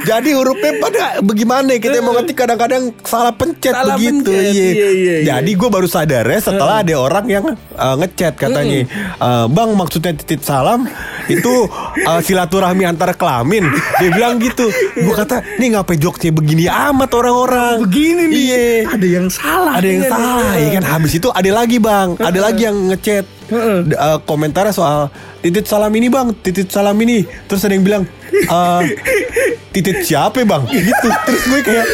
Jadi hurufnya pada bagaimana Kita mau ngetik kadang-kadang salah pencet Salah begitu. pencet, Iya. Iya, iya, iya. Jadi gue baru sadar ya setelah ada orang yang uh, ngechat katanya "Eh, Bang maksudnya titip salam Itu uh, silaturahmi antar kelamin? Dia bilang gitu. Gue kata Nih ngapain jokesnya begini amat orang-orang? Begini nih. Iya. Ada yang salah. ada yang Iya, salah ya kan? Habis itu ada lagi bang. Ada lagi yang ngechat D- eh, komentarnya soal titit salam ini bang. Titit salam ini. Terus ada yang bilang eh titit siapa bang? Gitu. Terus gue kayak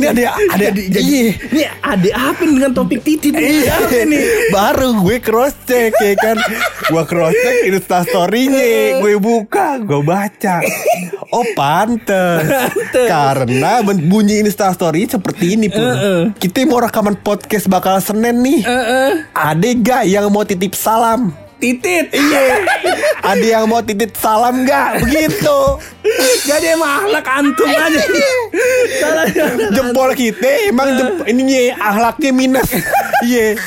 ini ada ada iya Ini ada apa dengan topik titit? Iya. Nih? Baru gue cross check ya kan? Gue cross check instastorynya Gue buka Gue baca. Oh pantes. Karena bunyi instastory seperti ini pun. Kita mau rekaman podcast bakal Senin nih. Ada gak yang mau titip salam? Titit. Iya Ada yang mau titip salam gak? Begitu Jadi emang akhlak antum aja. Salah. Jempol kita emang jempol, ininya ahlaknya minus Iya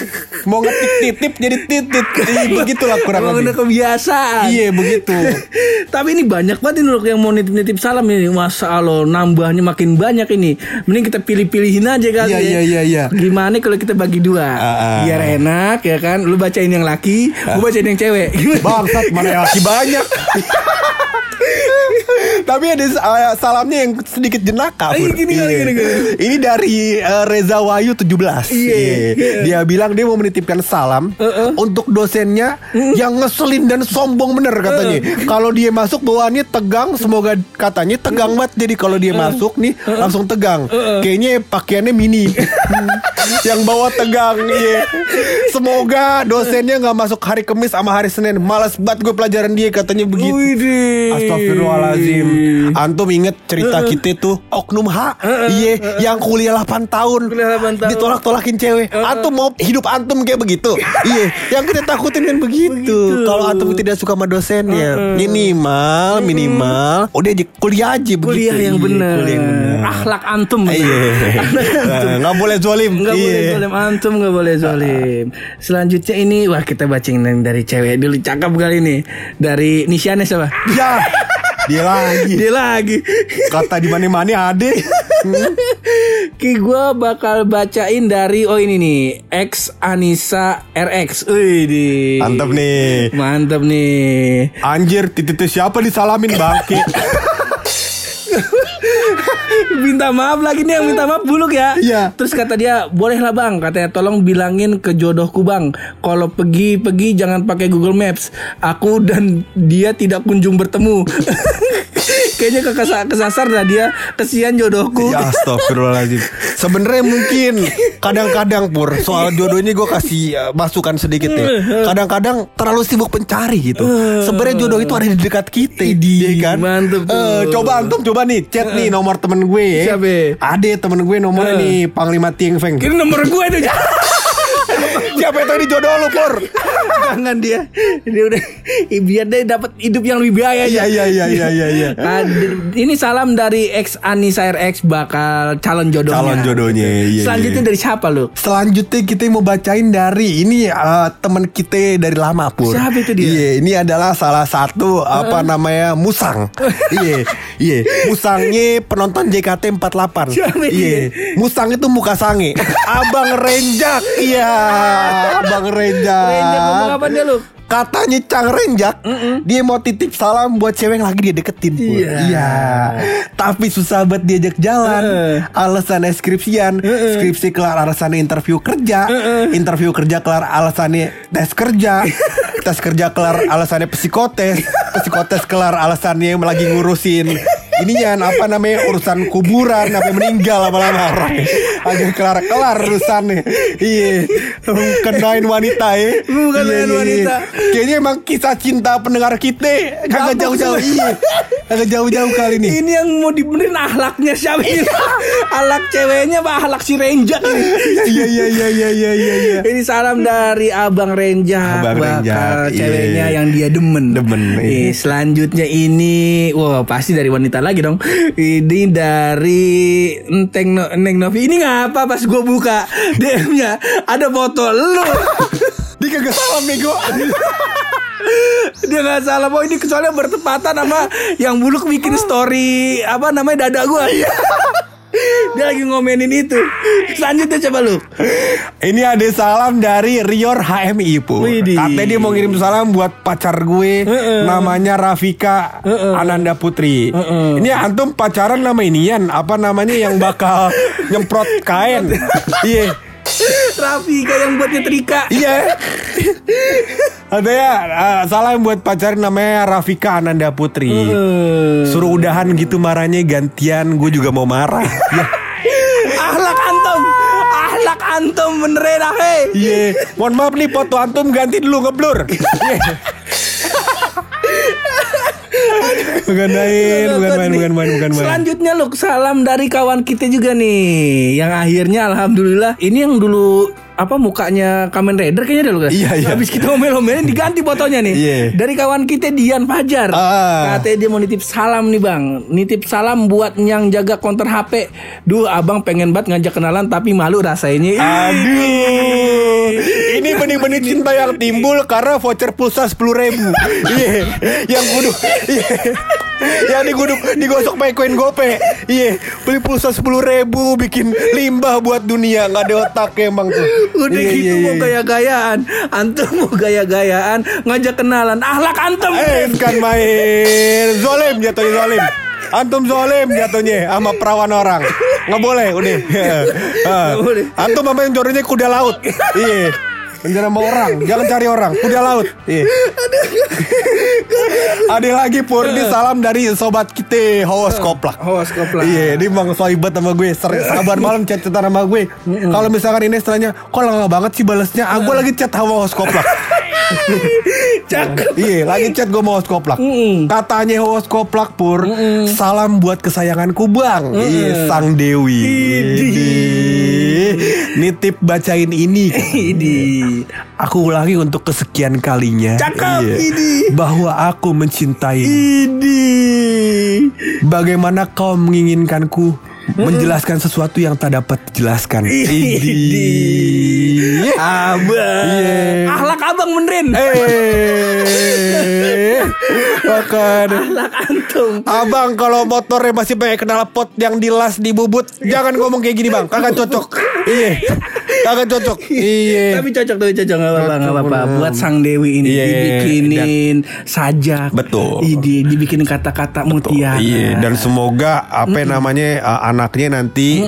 Mau ngetik titip jadi titit Iya, Begitulah kurang Emang udah lebih kebiasaan. Iya begitu Tapi ini banyak banget ini yang mau nitip-nitip salam ini. Masa Allah nambahnya makin banyak ini. Mending kita pilih-pilihin aja kali Iya, ya. iya, iya, iya. Gimana kalau kita bagi dua? Ah, ah. Biar enak ya kan. Lu bacain yang laki, gua bacain yang cewek. Bangsat mana yang laki banyak. Tapi ada uh, salamnya yang sedikit jenaka Iya, Pur. gini, gini, gini, gini. Ini dari uh, Reza Wahyu 17 Iya, iya. Dia bilang dia mau menitipkan salam Untuk dosennya Yang ngeselin dan sombong bener katanya. Kalau dia masuk bawaannya tegang. Semoga katanya tegang banget. Jadi kalau dia masuk nih Langsung tegang. Kayaknya pakaiannya mini. (laughs) Yang bawa tegang iya. Semoga dosennya nggak masuk hari Kamis sama hari Senin Males banget gue pelajaran dia katanya begitu. Astagfirullahaladzim. Antum inget cerita kita tuh Oknum H. Iya Yang kuliah 8 tahun. Kuliah 8 tahun. Ditolak-tolakin cewek. Antum mau hidup antum kayak begitu? (laughs) Iya Yang kita takutin kan begitu. Kalau antum tidak suka sama dosennya Minimal Minimal Udah aja kuliah aja begitu. Kuliah yang benar. Kuliah yang benar. Akhlak antum. Iya (laughs) boleh zolim. Nggak boleh zolim. Antum nggak boleh zolim. Selanjutnya ini wah kita bacain yang dari cewek dulu cakep kali ini dari Nisiane siapa? Ya Dia lagi Dia lagi. Kata di mana-mana ada Ki gue bakal bacain dari oh ini nih X Anissa RX. Wih di. Mantap nih Mantap nih. Anjir titik siapa disalamin bangke (laughs) minta maaf lagi nih yang minta maaf buluk ya. Iya. Terus kata dia, boleh lah bang. Katanya tolong bilangin ke jodohku bang. Kalau pergi pergi jangan pakai Google Maps. Aku dan dia tidak kunjung bertemu. (laughs) Kayaknya kekasa- kesasar dah dia. Kesian jodohku. Ya astagfirullahaladzim Sebenarnya mungkin Kadang-kadang Pur Soal jodoh ini gue kasih uh, masukan sedikit ya Kadang-kadang terlalu sibuk pencari gitu Sebenarnya jodoh itu ada di dekat kita Idih, iya kan? mantep tuh. Eh, Coba antum coba nih Chat nih nomor temen gue ya Siapa? Ada temen gue nomornya Eh. nih Panglima Tieng Feng Ini nomor gue itu. (laughs) Siapa itu ini jodoh lu Pur Jangan dia. Dia udah biar dia dapat hidup yang lebih baik. Iya iya iya iya iya. iya. Ah, di- ini salam dari ex Anissa RX bakal calon jodohnya. Calon jodohnya, iya, Selanjutnya iya. dari siapa lu? Selanjutnya kita mau bacain dari ini eh, teman kita dari lama pur. Siapa itu dia? Iya, ini adalah salah satu apa namanya Musang. (laughs) Iya, iya. Musangnya penonton JKT48. Siapa itu Iya. Musang itu muka sange. (laughs) Abang Renjak. Iya, (laughs) Abang Renjak. Renjak ngomong apa dia lu? Katanya Cang Renjak Dia mau titip salam buat cewek yang lagi dia deketin. Iya. Iya Tapi susah buat diajak jalan Heeh. Alasannya skripsian Skripsi kelar alasannya interview kerja Interview kerja kelar alasannya tes kerja (laughs) Tes kerja kelar alasannya psikotes Psikotes kelar alasannya lagi ngurusin Ininya apa namanya urusan kuburan sampai meninggal lama-lama orang (laughs) agak kelar kelar urusannya iya kenain wanita ya Bukan Iya, kenain iya, wanita. iya. Kayaknya emang kisah cinta pendengar kita Kagak jauh-jauh. Iya Kagak jauh-jauh kali ini Ini yang mau dibenerin ahlaknya siapa ini? (laughs) Ahlak ceweknya apa ahlak si Renjak ini? Iya iya iya iya iya iya iya Ini salam dari Abang Renjak Abang Renjak, ceweknya iya. yang dia demen. Demen, iya. selanjutnya ini, wah pasti dari wanita lagi dong. Ini dari Enteng no, Neng Novi. Ini ngapa pas gue buka DM-nya ada foto lu. (laughs) Dia kagak salam bego (laughs) Dia nggak salah mau ini kecuali bertepatan sama yang buluk bikin story apa namanya dada gua. (laughs) Dia lagi ngomenin itu. Selanjutnya coba lu. Ini ada salam dari Rior HMI Pu Widih. Katanya dia mau ngirim salam buat pacar gue. Namanya Rafika Ananda Putri. Ini antum pacaran nama inian. Apa namanya yang bakal (laughs) nyemprot kain? Iya Rafika yang buat nyetrika. Iya. Katanya uh, salam buat pacar namanya Rafika Ananda Putri. Suruh udahan gitu marahnya gantian, gue juga mau marah. (laughs) Ya, Ahlak antum. Ahlak antum beneran ah. Iya, mohon maaf nih foto antum ganti dulu ngeblur. Iya. (laughs) bukan main, bukan main, bukan main, bukan main. Selanjutnya lu salam dari kawan kita juga nih. Yang akhirnya alhamdulillah Ini yang dulu apa mukanya Kamen Rider kayaknya deh lu kan Iya, iya. Habis kita omel-omelin diganti fotonya nih. Iya. Dari kawan kita Dian Fajar. Ah. Katanya dia mau nitip salam nih bang. Nitip salam buat yang jaga konter HP Duh abang pengen banget ngajak kenalan Tapi malu rasanya. Aduh, ini benih-benih cinta yang timbul karena voucher pulsa sepuluh ribu. Iya, yang kudu, iya, yang diguduk digosok pakai koin gope. Iya, beli pulsa sepuluh ribu bikin limbah buat dunia nggak ada otak emang tuh. Udah Iya, gitu iya, mau iya. gaya-gayaan Antum mau gaya-gayaan Ngajak kenalan Ahlak antum Eh, kan main zolim jatuhnya zolim. Antum zolim jatuhnya sama perawan orang. Nggak boleh, udah. Ah. boleh. Antum apa yang jodohnya kuda laut. Iya. Jangan sama orang, jangan cari orang, kuda laut. Iya. Ada lagi pur ini salam dari sobat kita Hawas Koplak. Hawas Koplak. Iya, dia bang soibat sama gue, Ser- sabar malam chat chatan sama gue. Kalau misalkan ini istilahnya, kok lama banget sih balasnya? Ah, gue lagi chat sama Hawas Koplak. (laughs) Cakep Iya, lagi chat gue mau koplak. Katanya host koplak pur, salam buat kesayanganku bang. Iya, sang Dewi. Idih. Nitip bacain ini. (laughs) Ini Aku ulangi untuk kesekian kalinya. Cakep, Iya. ini. Bahwa aku mencintai. Ini Bagaimana kau menginginkanku menjelaskan sesuatu yang tak dapat dijelaskan. Idih. Abang Iya. Ahlak abang benerin Eh, makan. Ahlak antum Abang kalau motornya masih pakai knalpot yang dilas di bubut, jangan ngomong kayak gini bang, kagak cocok. Iya, kagak cocok. (laughs) Iya. Tapi cocok tapi cocok nggak apa-apa nggak apa-apa Buat sang Dewi ini Iya, dibikinin sajak Betul. Idi, Dibikinin kata-kata mutiara Iya, dan semoga apa namanya uh, anaknya nanti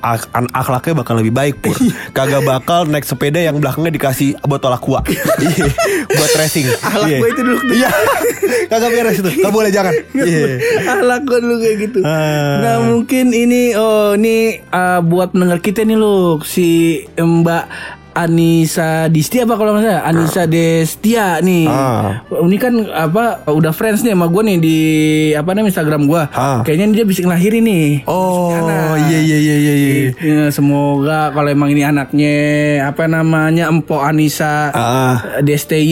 ak- an- akhlaknya bakal lebih baik pur. Kagak bakal naik sepeda yang belakangnya dikasih botol aqua. (laughs) Iya, buat racing. Ahlak Iya. gua itu dulu. Iya. (laughs) Kagak beres itu. Gak boleh jangan. Iya. Ahlak gue dulu kayak gitu Ah. Nah mungkin ini Oh ini uh, buat pendengar kita nih loh Si Mbak Anissa Distia apa kalau nggak salah Anissa Destia nih. Ah. Ini kan apa udah friends nih sama gue nih di apa namanya Instagram gue. Ah. Kayaknya dia bisa ngelahirin nih. Oh, iya iya iya iya. iya. Ya, semoga kalau emang ini anaknya apa namanya Empo Anissa Ah. DSTY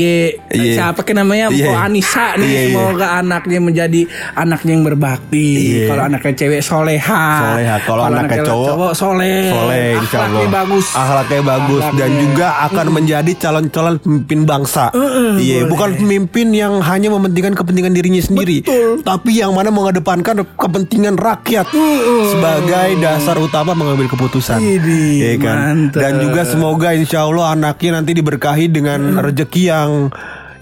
Iya. siapa ke namanya Empo Iya. Anissa nih Iya, iya. semoga anaknya menjadi anaknya yang berbakti Iya. kalau anaknya cewek soleha Soleha. Kalau anaknya cowok, soleh Soleh Allah Akhlaknya bagus Akhlaknya bagus Dan Akhlaknya. Juga akan menjadi calon-calon pemimpin bangsa. Iya bukan pemimpin yang hanya mementingkan kepentingan dirinya sendiri Tapi yang mana mengedepankan kepentingan rakyat Sebagai dasar utama mengambil keputusan. Iya kan? Mantap. Dan juga semoga insya Allah anaknya nanti diberkahi dengan rezeki yang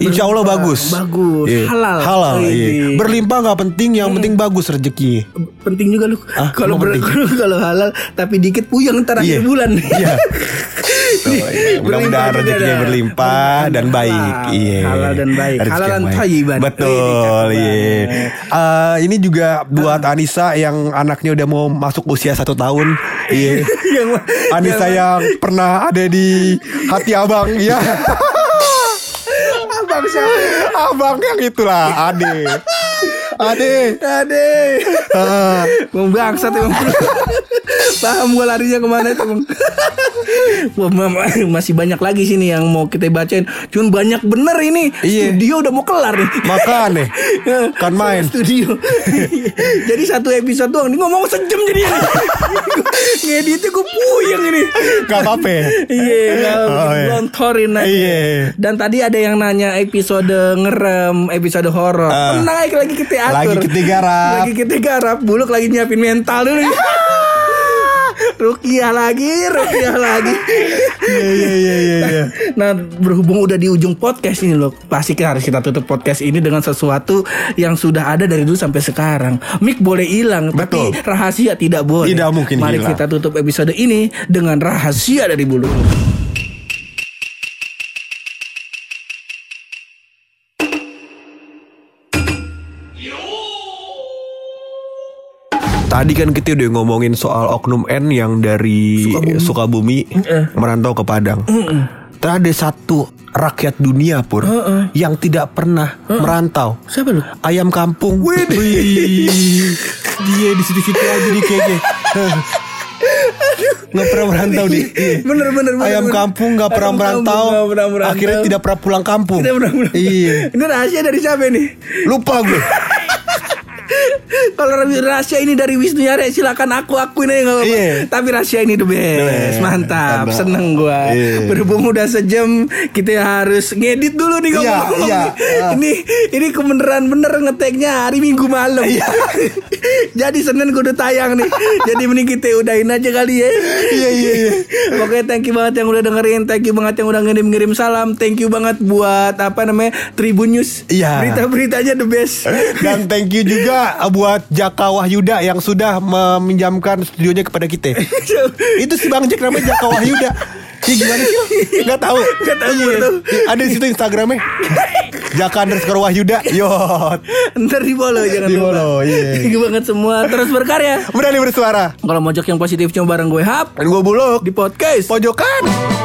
Insya Allah bagus Bagus. Iya. Halal. Halal iya. Idih. Berlimpah nggak penting Yang penting bagus rezekinya penting juga lu Ah, kalau (laughs) kalau halal tapi dikit puyeng ntar Iya. akhir bulan (laughs) Iya. Tuh, iya. Mudah-mudahan rezekinya berlimpah dan baik. Iya. Halal dan baik. Rezeki Halal dan baik. thayyiban. Betul, iya. Eh, ini juga buat Anissa yang anaknya udah mau masuk usia satu tahun. Iya. (laughs) Anissa yang pernah ada di hati abang, ya. Abang siapa? Abang yang itulah, Ade. Ade. Ade. Ah, Bang bangsat emang (laughs) Paham gue larinya ke mana itu bang Masih banyak lagi sini yang mau kita bacain Cuman banyak bener ini Iya. Studio udah mau kelar nih makan nih. (laughs) Kan main. Studio (laughs) Jadi satu episode doang Ini ngomong sejam jadi (laughs) Ngeditnya gue puyeng ini Gak apa-apa. ya? Iya Oh, iya. Lontorin aja Iya. Dan tadi ada yang nanya episode ngerem Episode horor Ah. Tenang lagi kita atur Lagi kita garap. Lagi kita garap Buluk lagi nyiapin mental dulu Rukiah lagi Rukiah lagi Iya iya iya iya. iya. Nah berhubung udah di ujung podcast ini loh Pasti kita harus kita tutup podcast ini Dengan sesuatu yang sudah ada dari dulu sampai sekarang Mic boleh hilang. Tapi rahasia tidak boleh Tidak mungkin Mari hilang. kita tutup episode ini Dengan rahasia dari bulu Tadi kan kita udah ngomongin soal oknum N yang dari Sukabumi, merantau ke Padang. Terus ada satu rakyat dunia pur yang tidak pernah merantau. Siapa lu? Ayam kampung. Wih, dia di situ-situ aja di kayaknya. Nggak pernah merantau nih. Iya. Bener bener bener Ayam bener. kampung nggak pernah merantau. nggak pernah merantau. Akhirnya tidak pernah pulang kampung. Tidak pernah pulang. Iya. Ini rahasia dari siapa nih? Lupa gue. (laughs) Kalau rahasia ini dari Wisnu Yare silakan aku akuin aja nggak apa-apa. Iya. Tapi rahasia ini the best. best. Mantap, Mantap. seneng gua. Iya. Berhubung udah sejam, kita harus ngedit dulu nih Iya, ngomong-ngomong. iya. Ini ini kebenaran bener ngeteknya hari Minggu malam. Iya. (laughs) Jadi Senin gue udah tayang nih. Jadi mending kita udahin aja kali ya. Iya iya iya. (laughs) Pokoknya thank you banget yang udah dengerin, thank you banget yang udah ngirim-ngirim salam, thank you banget buat apa namanya Tribun News. Iya. Berita-beritanya the best. Dan thank you juga buat Jaka Wahyuda yang sudah meminjamkan studionya kepada kita. (laughs) Itu si Bang Jack namanya Jaka Wahyuda. Ya gimana sih? Gak tahu. Nggak tahu, Iya. nggak tahu. Ada di situ Instagramnya. (laughs) Jaka underscore Wahyuda. Yot. Ntar di follow jangan Di lupa. follow, iya. (laughs) Thank you banget semua. Terus berkarya. Berani bersuara. Kalau mojok yang positif cuma bareng gue Hap Dan gue buluk di podcast. pojokan.